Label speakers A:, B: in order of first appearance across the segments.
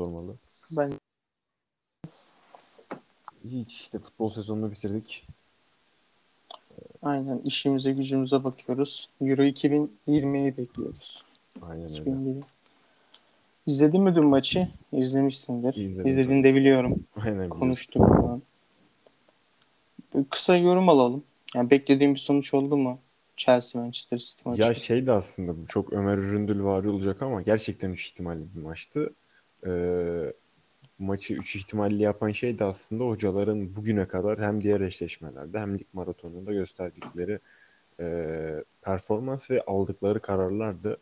A: sormalı.
B: Ben
A: Hiç işte futbol sezonunu bitirdik.
B: aynen işimize gücümüze bakıyoruz. Euro 2020'yi bekliyoruz.
A: Aynen öyle.
B: 2020. İzledin mi dün maçı? İzlemişsindir.
A: İzledim
B: İzlediğini de biliyorum.
A: Aynen.
B: Konuştuk falan. Kısa yorum alalım. Yani beklediğim bir sonuç oldu mu? Chelsea Manchester City maçı.
A: Ya şey de aslında bu çok Ömer Üründül vari olacak ama gerçekten 3 ihtimalli bir maçtı. Ee, maçı 3 ihtimalli yapan şey de aslında hocaların bugüne kadar hem diğer eşleşmelerde hem lig maratonunda gösterdikleri e, performans ve aldıkları kararlardı.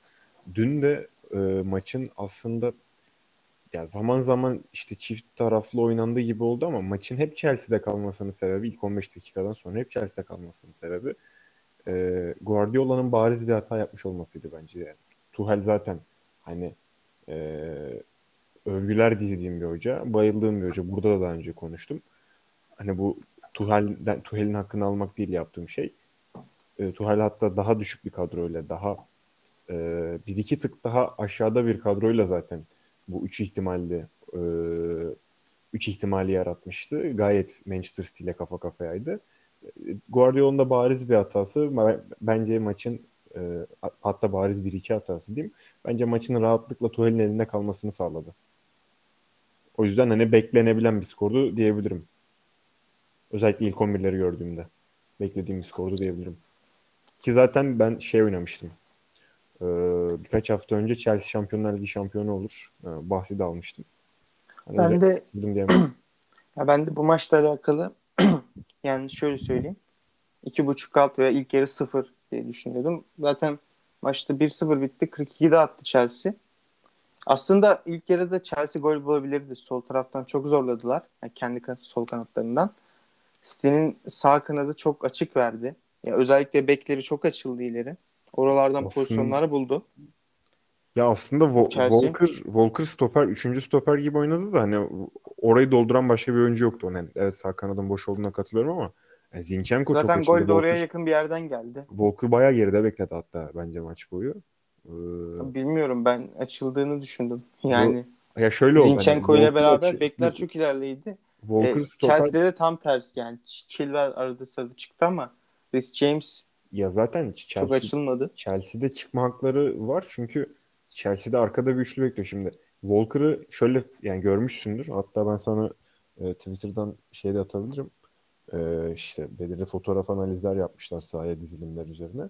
A: Dün de e, maçın aslında ya zaman zaman işte çift taraflı oynandığı gibi oldu ama maçın hep Chelsea'de kalmasının sebebi ilk 15 dakikadan sonra hep Chelsea'de kalmasının sebebi e, Guardiola'nın bariz bir hata yapmış olmasıydı bence. Yani. Tuchel zaten hani e, övgüler dizdiğim bir hoca, bayıldığım bir hoca. Burada da daha önce konuştum. Hani bu Tuchel'den Tuchel'in hakkını almak değil yaptığım şey. E, Tuchel hatta daha düşük bir kadroyla, daha e, bir iki tık daha aşağıda bir kadroyla zaten bu üç ihtimalli e, üç ihtimali yaratmıştı. Gayet Manchester City ile kafa kafayaydı. Guardiola'nın da bariz bir hatası. Bence maçın e, hatta bariz bir iki hatası diyeyim. Bence maçın rahatlıkla Tuchel'in elinde kalmasını sağladı. O yüzden hani beklenebilen bir skordu diyebilirim. Özellikle ilk 11'leri gördüğümde. Beklediğim bir skordu diyebilirim. Ki zaten ben şey oynamıştım. Ee, birkaç hafta önce Chelsea Şampiyonlar Ligi şampiyonu olur. Ee, bahsi de almıştım. Hani
B: ben de ya ben de bu maçla alakalı yani şöyle söyleyeyim. İki buçuk alt veya ilk yarı sıfır diye düşünüyordum. Zaten maçta 1-0 bitti. 42'de attı Chelsea. Aslında ilk yarıda Chelsea gol bulabilirdi. Sol taraftan çok zorladılar. Yani kendi sol kanatlarından. City'nin sağ kanadı çok açık verdi. Ya özellikle bekleri çok açıldı ileri. Oralardan
A: Aslında-
B: pozisyonları buldu.
A: Ya aslında Vo-
B: Chelsea.
A: Walker, Walker stoper, üçüncü stoper gibi oynadı da hani orayı dolduran başka bir oyuncu yoktu. Yani evet sağ kanadın boş olduğuna katılıyorum ama yani Zinchenko çok
B: Zaten
A: açıldı.
B: gol de oraya
A: Walker,
B: yakın bir yerden geldi.
A: Walker bayağı geride bekledi hatta bence maç boyu. Ee,
B: Bilmiyorum ben açıldığını düşündüm. Yani
A: ya şöyle oldu. hani
B: Zinchenko ile beraber
A: açı-
B: bekler çok ilerleydi.
A: Walker
B: E,
A: stoper
B: Chelsea'de de tam tersi yani. Ch- Chilwell arada sırada çıktı ama Reece James
A: ya zaten
B: çok
A: Chelsea,
B: açılmadı.
A: Chelsea'de çıkma hakları var çünkü Chelsea'de arkada bir üçlü bekliyor şimdi. Walker'ı şöyle yani görmüşsündür. Hatta ben sana e, Twitter'dan şey de atabilirim. E, işte belirli fotoğraf analizler yapmışlar sahaya dizilimler üzerine.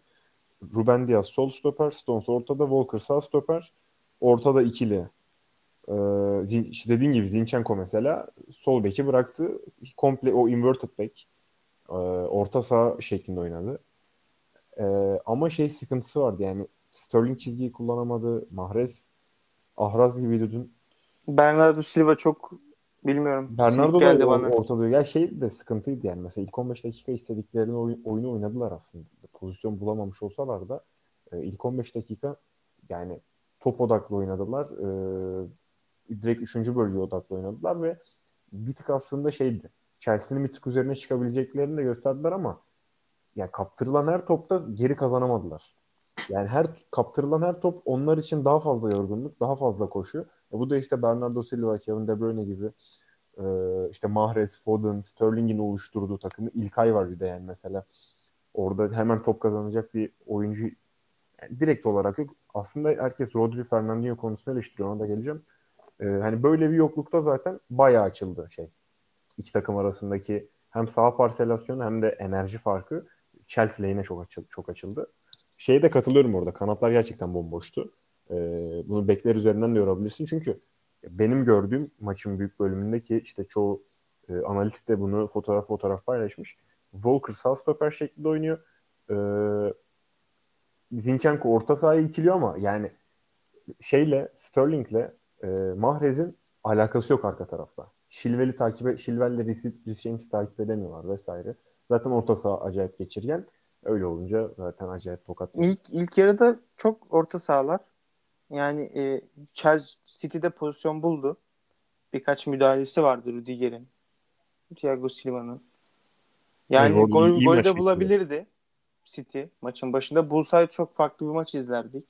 A: Ruben Diaz sol stoper, Stones ortada, Walker sağ stoper, ortada ikili. E, Zin- işte dediğin gibi Zinchenko mesela sol beki bıraktı. Komple o inverted back. e, orta saha şeklinde oynadı. E, ama şey sıkıntısı vardı yani Sterling çizgiyi kullanamadı. Mahrez ahraz gibiydi dün.
B: Bernardo Silva çok bilmiyorum.
A: Bernardo da
B: bana.
A: ortada. Ya şey de sıkıntıydı yani. Mesela ilk 15 dakika istediklerini oyun, oyunu oynadılar aslında. Pozisyon bulamamış olsalar da e, ilk 15 dakika yani top odaklı oynadılar. E, direkt 3. bölgeye odaklı oynadılar ve bir tık aslında şeydi. Chelsea'nin bir tık üzerine çıkabileceklerini de gösterdiler ama yani kaptırılan her topta geri kazanamadılar. Yani her kaptırılan her top onlar için daha fazla yorgunluk, daha fazla koşu. E bu da işte Bernardo Silva, Kevin De Bruyne gibi e, işte Mahrez, Foden, Sterling'in oluşturduğu takımı İlkay var bir de yani mesela. Orada hemen top kazanacak bir oyuncu yani direkt olarak yok. Aslında herkes Rodri, Fernandinho konusunu eleştiriyor. Ona da geleceğim. E, hani böyle bir yoklukta zaten bayağı açıldı şey. İki takım arasındaki hem saha parselasyonu hem de enerji farkı Chelsea lehine çok açıldı. Çok açıldı. Şeye de katılıyorum orada. Kanatlar gerçekten bomboştu. Ee, bunu bekler üzerinden de yorabilirsin. Çünkü benim gördüğüm maçın büyük bölümündeki işte çoğu e, analist de bunu fotoğraf fotoğraf paylaşmış. Walker sağ stoper şeklinde oynuyor. Ee, Zinchenko orta sahaya ikiliyor ama yani şeyle Sterling'le e, Mahrez'in alakası yok arka tarafta. Şilvel'i takip Şilvel'le Reece James'i takip edemiyorlar vesaire. Zaten orta saha acayip geçirgen. Öyle olunca zaten acayip tokat.
B: İlk, ilk yarıda çok orta sahalar. Yani e, Chelsea City'de pozisyon buldu. Birkaç müdahalesi vardı Rüdiger'in. Thiago Silva'nın. Yani
A: Evet,
B: gol,
A: iyi-
B: gol de bulabilirdi City maçın başında. Bulsaydı çok farklı bir maç izlerdik.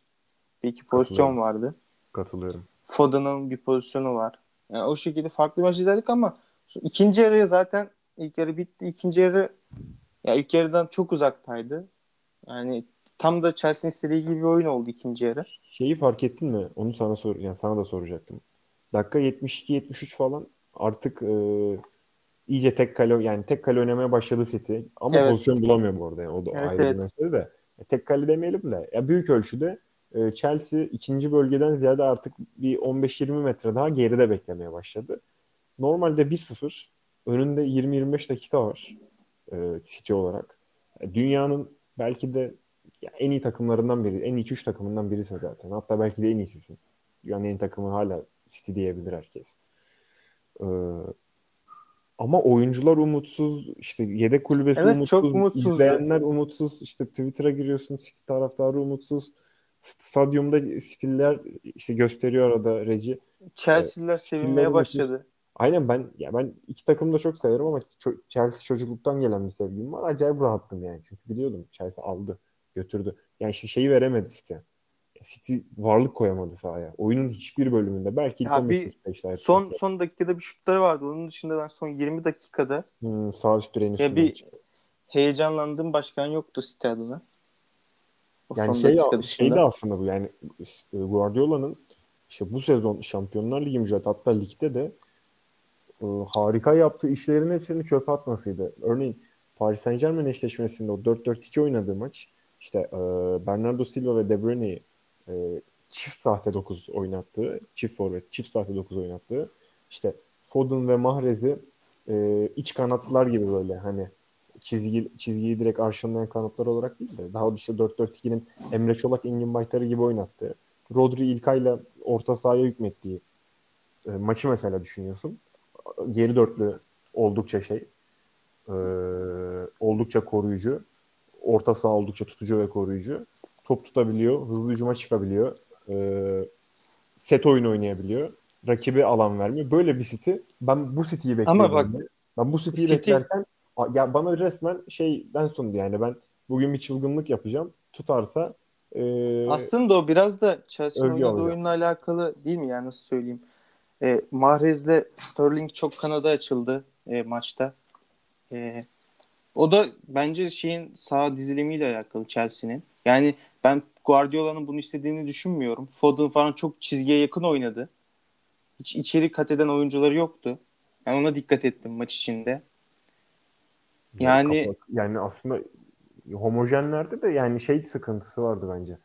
B: Bir iki pozisyon
A: Katılıyorum.
B: vardı.
A: Katılıyorum.
B: Foden'ın bir pozisyonu var. Yani o şekilde farklı maç izledik ama ikinci yarıya zaten ilk yarı bitti. İkinci yarı ya ilk yarıdan çok uzaktaydı. Yani tam da Chelsea'nin istediği gibi bir oyun oldu ikinci yarı.
A: Şeyi fark ettin mi? Onu sana sor yani sana da soracaktım. Dakika 72 73 falan artık e, iyice tek kale yani tek kale oynamaya başladı City. Ama
B: Evet.
A: pozisyon bulamıyor bu arada. Yani o da
B: Evet,
A: ayrı
B: evet.
A: bir mesele de. E, tek kale demeyelim de ya büyük ölçüde e, Chelsea ikinci bölgeden ziyade artık bir 15-20 metre daha geride beklemeye başladı. Normalde 1-0 önünde 20-25 dakika var e, City olarak. E, dünyanın belki de ya en iyi takımlarından biri, en iyi 2-3 takımından birisin zaten. Hatta belki de en iyisisin. Dünyanın en iyi takımı hala City diyebilir herkes. Ee, ama oyuncular umutsuz, işte yedek kulübesi
B: Evet,
A: umutsuz,
B: çok umutsuzdu.
A: izleyenler umutsuz, işte Twitter'a giriyorsun, City taraftarı umutsuz. Stadyumda stiller işte gösteriyor arada Reci.
B: Chelsea'liler sevinmeye
A: Stillerin
B: başladı.
A: Aynen ben ya ben iki takımı da çok severim ama Chelsea çocukluktan gelen bir sevgim var. Acayip rahattım yani. Çünkü biliyordum Chelsea aldı, götürdü. Yani işte şeyi veremedi City. City varlık koyamadı sahaya. Oyunun hiçbir bölümünde. Belki ilk
B: Ya
A: 15
B: bir
A: yaptı.
B: Son son dakikada bir şutları vardı. Onun dışında ben son 20 dakikada
A: Hmm, sağ üst direğin
B: ya bir
A: çıktı.
B: heyecanlandığım başkan yoktu City adına. O
A: Yani
B: son
A: şey,
B: dakika
A: şey de aslında bu yani e, Guardiola'nın işte bu sezon Şampiyonlar Ligi mücadelesi hatta ligde de e, harika yaptığı işlerin hepsini çöpe atmasıydı. Örneğin Paris Saint Germain eşleşmesinde o 4-4-2 oynadığı maç işte e, Bernardo Silva ve De Bruyne'yi e, çift sahte 9 oynattığı, çift forvet, çift sahte 9 oynattığı işte Foden ve Mahrez'i e, iç kanatlar gibi böyle hani çizgi, çizgiyi direkt arşınlayan kanatlar olarak değil de daha işte 4-4-2'nin Emre Çolak, Engin Baytar'ı gibi oynattığı, Rodri İlkay'la orta sahaya hükmettiği e, maçı mesela düşünüyorsun. Geri dörtlü oldukça şey e, oldukça koruyucu. Orta saha oldukça tutucu ve koruyucu. Top tutabiliyor, hızlı hücuma çıkabiliyor. E, set oyunu oynayabiliyor. Rakibe alan vermiyor. Böyle bir City. Ben bu City'yi bekliyordum.
B: Ama bak,
A: ben bu City'yi
B: City-
A: beklerken ya bana resmen şeyden sundu yani ben bugün bir çılgınlık yapacağım. Tutarsa e,
B: Aslında o biraz da Chelsea'nin oynadığı oyunla alakalı değil mi? Yani nasıl söyleyeyim? E, Mahrez'le Sterling çok kanada açıldı e, maçta. E, o da bence şeyin sağ dizilimiyle alakalı Chelsea'nin. Yani ben Guardiola'nın bunu istediğini düşünmüyorum. Foden falan çok çizgiye yakın oynadı. Hiç içeri kat eden oyuncuları yoktu. Ben ona dikkat ettim maç içinde. Yani-
A: kapak- yani aslında homojenlerde de yani şey sıkıntısı vardı bence.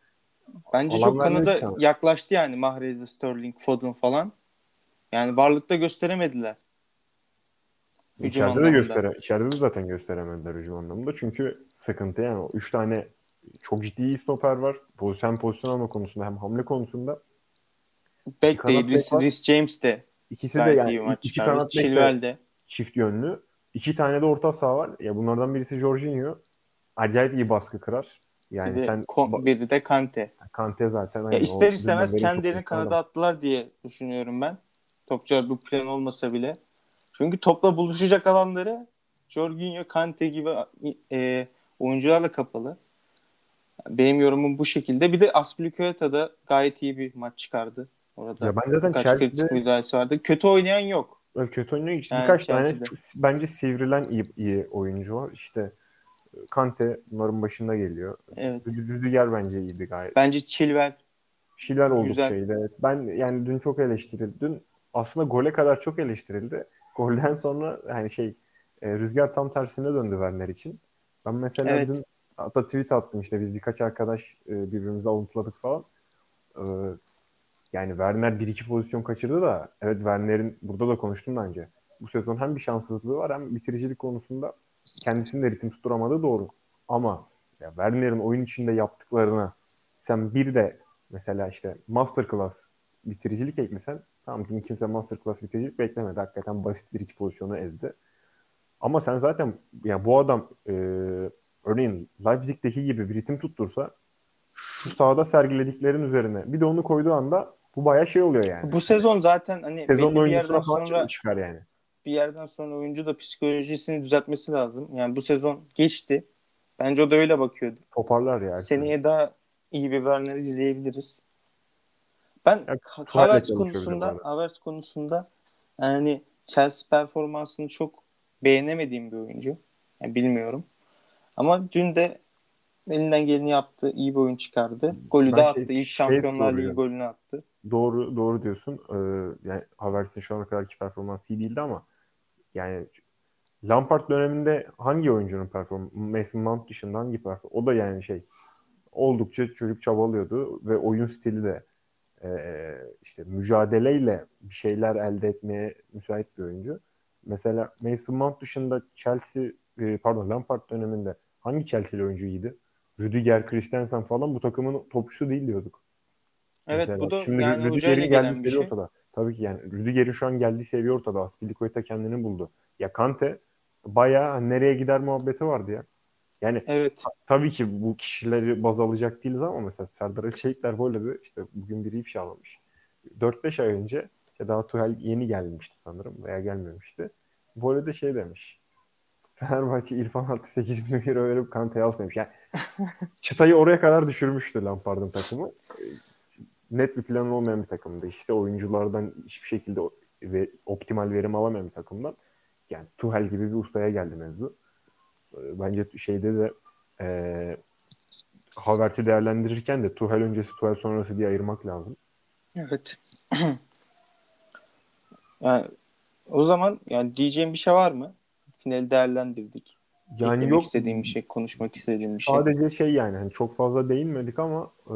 B: Bence
A: Alan
B: çok kanada yaklaştı yani Mahrez'le Sterling, Foden falan. Yani varlıkta gösteremediler. Hücum
A: İçeride de
B: anlamında.
A: göstere, içeride de zaten gösteremediler hücum anlamında. Çünkü sıkıntı yani üç tane çok ciddi stoper var. Pozisyon, hem pozisyon alma konusunda hem hamle konusunda.
B: Beck de, Rhys, James de
A: İkisi de yani iki kanat de
B: Chilwell de.
A: çift yönlü. İki tane de orta saha var. Ya bunlardan birisi Jorginho. Acayip iyi baskı kırar. Yani
B: bir, de,
A: sen
B: Kon- biri de Kante.
A: Kante zaten.
B: Ya ister istemez kendilerini kanada attılar diye düşünüyorum ben. Topçular bu plan olmasa bile. Çünkü topla buluşacak alanları Jorginho, Kante gibi e, oyuncularla kapalı. Benim yorumum bu şekilde. Bir de Aspilicueta da gayet iyi bir maç çıkardı. Orada
A: Ya ben zaten
B: birkaç
A: Chelsea'de
B: kritik müdahalesi vardı. Kötü oynayan yok.
A: Öyle kötü oynuyor. İşte
B: Yani
A: birkaç tane
B: Chelsea'de.
A: çok- bence sivrilen iyi, iyi oyuncu var. İşte Kante bunların başında geliyor.
B: Evet.
A: Rüdiger bence iyiydi gayet.
B: Bence Chilwell
A: Şiler oldukça
B: Güzel.
A: iyiydi. Evet. Ben yani dün çok eleştirildi. Dün aslında gole kadar çok eleştirildi. Golden sonra yani şey e, rüzgar tam tersine döndü Werner için. Ben mesela
B: Evet.
A: dün hatta tweet attım işte biz birkaç arkadaş e, birbirimizi alıntıladık falan. E, yani Werner bir iki pozisyon kaçırdı da evet Werner'in burada da konuştum bence. Bu sezon hem bir şanssızlığı var hem bitiricilik konusunda kendisini de ritim tutturamadığı doğru. Ama ya Werner'in oyun içinde yaptıklarına sen bir de mesela işte masterclass bitiricilik eklesen tamam dün kimse masterclass bitiricilik beklemedi. Hakikaten basit bir iki pozisyonu ezdi. Ama sen zaten ya bu adam e, örneğin Leipzig'teki gibi bir ritim tuttursa şu sahada sergilediklerin üzerine bir de onu koyduğu anda bu bayağı şey oluyor yani.
B: bu sezon zaten hani
A: Sezon
B: belli bir yerden sonra
A: çıkar yani.
B: bir yerden sonra oyuncu da psikolojisini düzeltmesi lazım. Yani bu sezon geçti. Bence o da öyle bakıyordu.
A: Toparlar ya.
B: Seneye daha iyi bir Werner izleyebiliriz. Ben
A: Ya,
B: Havertz konusunda. Havertz konusunda yani Chelsea performansını çok beğenemediğim bir oyuncu. Yani bilmiyorum. Ama dün de elinden geleni yaptı. iyi bir oyun çıkardı. Golü
A: Ben
B: de
A: şey-
B: attı. İlk
A: şey
B: Şampiyonlar Ligi golünü attı.
A: Doğru doğru diyorsun. Ee, yani Havertz'in şu ana kadarki performansı iyi değildi ama yani Lampard döneminde hangi oyuncunun performansı Mason Mount dışında hangi performans o da yani şey oldukça çocuk çabalıyordu ve oyun stili de e, işte mücadeleyle bir şeyler elde etmeye müsait bir oyuncu. Mesela Mason Mount dışında Chelsea e, pardon Lampard döneminde hangi Chelsea'li oyuncu iyiydi? Rüdiger, Christensen falan bu takımın topçusu değil diyorduk.
B: Evet
A: Mesela.
B: bu da
A: Şimdi
B: yani
A: Rüdiger'in geldiği seviye
B: şey.
A: ortada. Tabii ki yani Rüdiger'in şu an geldiği seviye ortada. Aspilicueta kendini buldu. Ya Kante bayağı nereye gider muhabbeti vardı ya. Yani
B: Evet.
A: tabii ki bu kişileri baz alacak değiliz ama mesela Serdar Çelikler böyle bir işte bugün biri ifşa almış. 4-5 ay önce işte daha Tuhel yeni gelmişti sanırım veya gelmemişti. Böyle de şey demiş. Fenerbahçe İrfan Altı 8 milyon euro verip Kante'yi alsın demiş. Yani çıtayı oraya kadar düşürmüştü Lampard'ın takımı. Net bir plan olmayan bir takımdı. İşte oyunculardan hiçbir şekilde ve optimal verim alamayan bir takımdan. Yani Tuhel gibi bir ustaya geldi mevzu. Ee, Bence şeyde de e, Havertz'i değerlendirirken de Tuhel öncesi Tuhel sonrası diye ayırmak lazım.
B: Evet. yani o zaman yani diyeceğim bir şey var mı? Finali değerlendirdik.
A: Yani
B: Eklemek
A: yok
B: istediğim bir şey, konuşmak istediğim bir şey.
A: sadece şey yani hani çok fazla değinmedik ama e,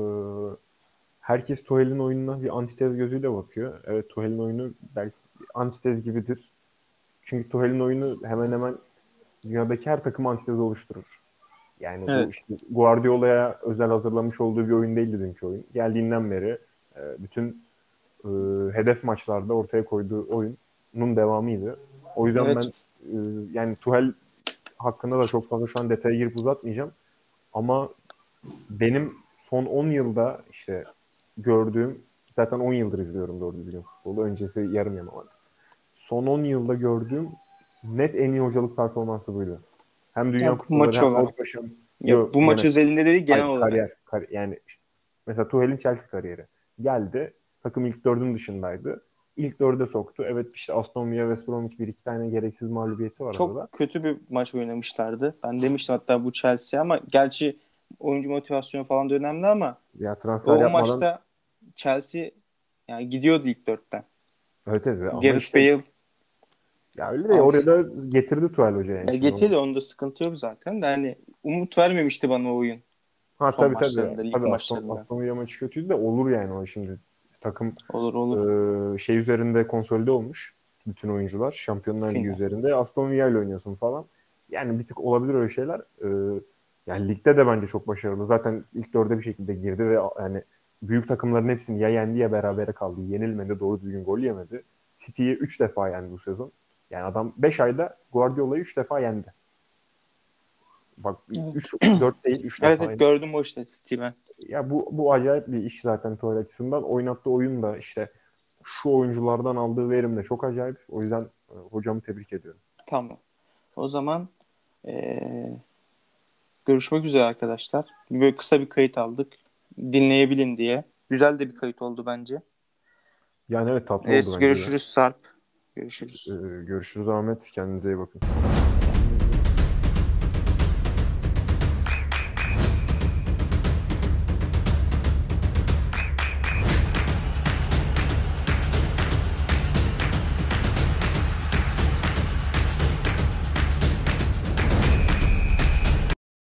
A: herkes Tuhel'in oyununa bir antitez gözüyle bakıyor. Evet Tuhel'in oyunu belki antitez gibidir. Çünkü Tuhel'in oyunu hemen hemen dünyadaki her takım antitez oluşturur. Yani bu
B: Evet.
A: işte Guardiola'ya özel hazırlamış olduğu bir oyun değildi dünkü oyun. Geldiğinden beri e, bütün e, hedef maçlarda ortaya koyduğu oyunun devamıydı. O yüzden
B: Evet.
A: ben e, yani Tuhel hakkında da çok fazla şu an detaya girip uzatmayacağım. Ama benim son 10 yılda işte gördüğüm zaten 10 yıldır izliyorum doğru düzgün futbolu. Öncesi yarım yamalak. Son 10 yılda gördüğüm net en iyi hocalık performansı buydu. Hem dünya
B: Ya
A: kupaları
B: maç
A: hem
B: olarak.
A: Avrupa
B: Ya bu maç
A: genel-
B: özelinde değil genel
A: Hayır,
B: olarak.
A: Kariyer, kar- yani mesela Tuhel'in Chelsea kariyeri. Geldi. Takım ilk dördün dışındaydı. İlk dörde soktu. Evet işte Aston Villa, West Bromwich bir iki tane gereksiz mağlubiyeti var
B: Çok
A: orada.
B: kötü bir maç oynamışlardı. Ben demiştim hatta bu Chelsea ama gerçi oyuncu motivasyonu falan da önemli ama
A: Ya transfer
B: o
A: yapmadan
B: maçta Chelsea yani gidiyordu ilk dörtten.
A: evet, evet.
B: Gareth
A: işte,
B: Bale
A: ya öyle de oraya da getirdi Tuhel Hoca yani.
B: ya getirdi onda sıkıntı yok zaten de hani umut vermemişti bana o oyun.
A: Ha
B: son
A: tabii
B: maçlarında,
A: tabii. tabii Aston,
B: maçlarında.
A: Aston Villa maçı kötüydü de olur yani o şimdi takım
B: Olur olur.
A: e, şey üzerinde konsolide olmuş bütün oyuncular. Şampiyonlar Ligi üzerinde. Aston Villa ile oynuyorsun falan. Yani bir tık olabilir öyle şeyler. E, yani ligde de bence çok başarılı. Zaten ilk dörde bir şekilde girdi ve yani büyük takımların hepsini ya yendi ya berabere kaldı. Yenilmedi, doğru düzgün gol yemedi. City'yi 3 defa yendi bu sezon. Yani adam 5 ayda Guardiola'yı 3 defa yendi. Bak
B: Evet.
A: 3 4 değil 3 defa
B: Evet,
A: yendi.
B: evet gördüm o işte City ben.
A: Ya bu bu acayip bir iş zaten Tuchel açısından. Oynattığı oyun da işte şu oyunculardan aldığı verim de çok acayip. O yüzden e, hocamı tebrik ediyorum.
B: Tamam. O zaman eee, görüşmek üzere arkadaşlar. Böyle kısa bir kayıt aldık. Dinleyebilin diye. Güzel de bir kayıt oldu bence.
A: Yani evet tatlı oldu
B: Evet,
A: bence
B: görüşürüz Sarp. Görüşürüz.
A: Ee, görüşürüz Ahmet. Kendinize iyi bakın.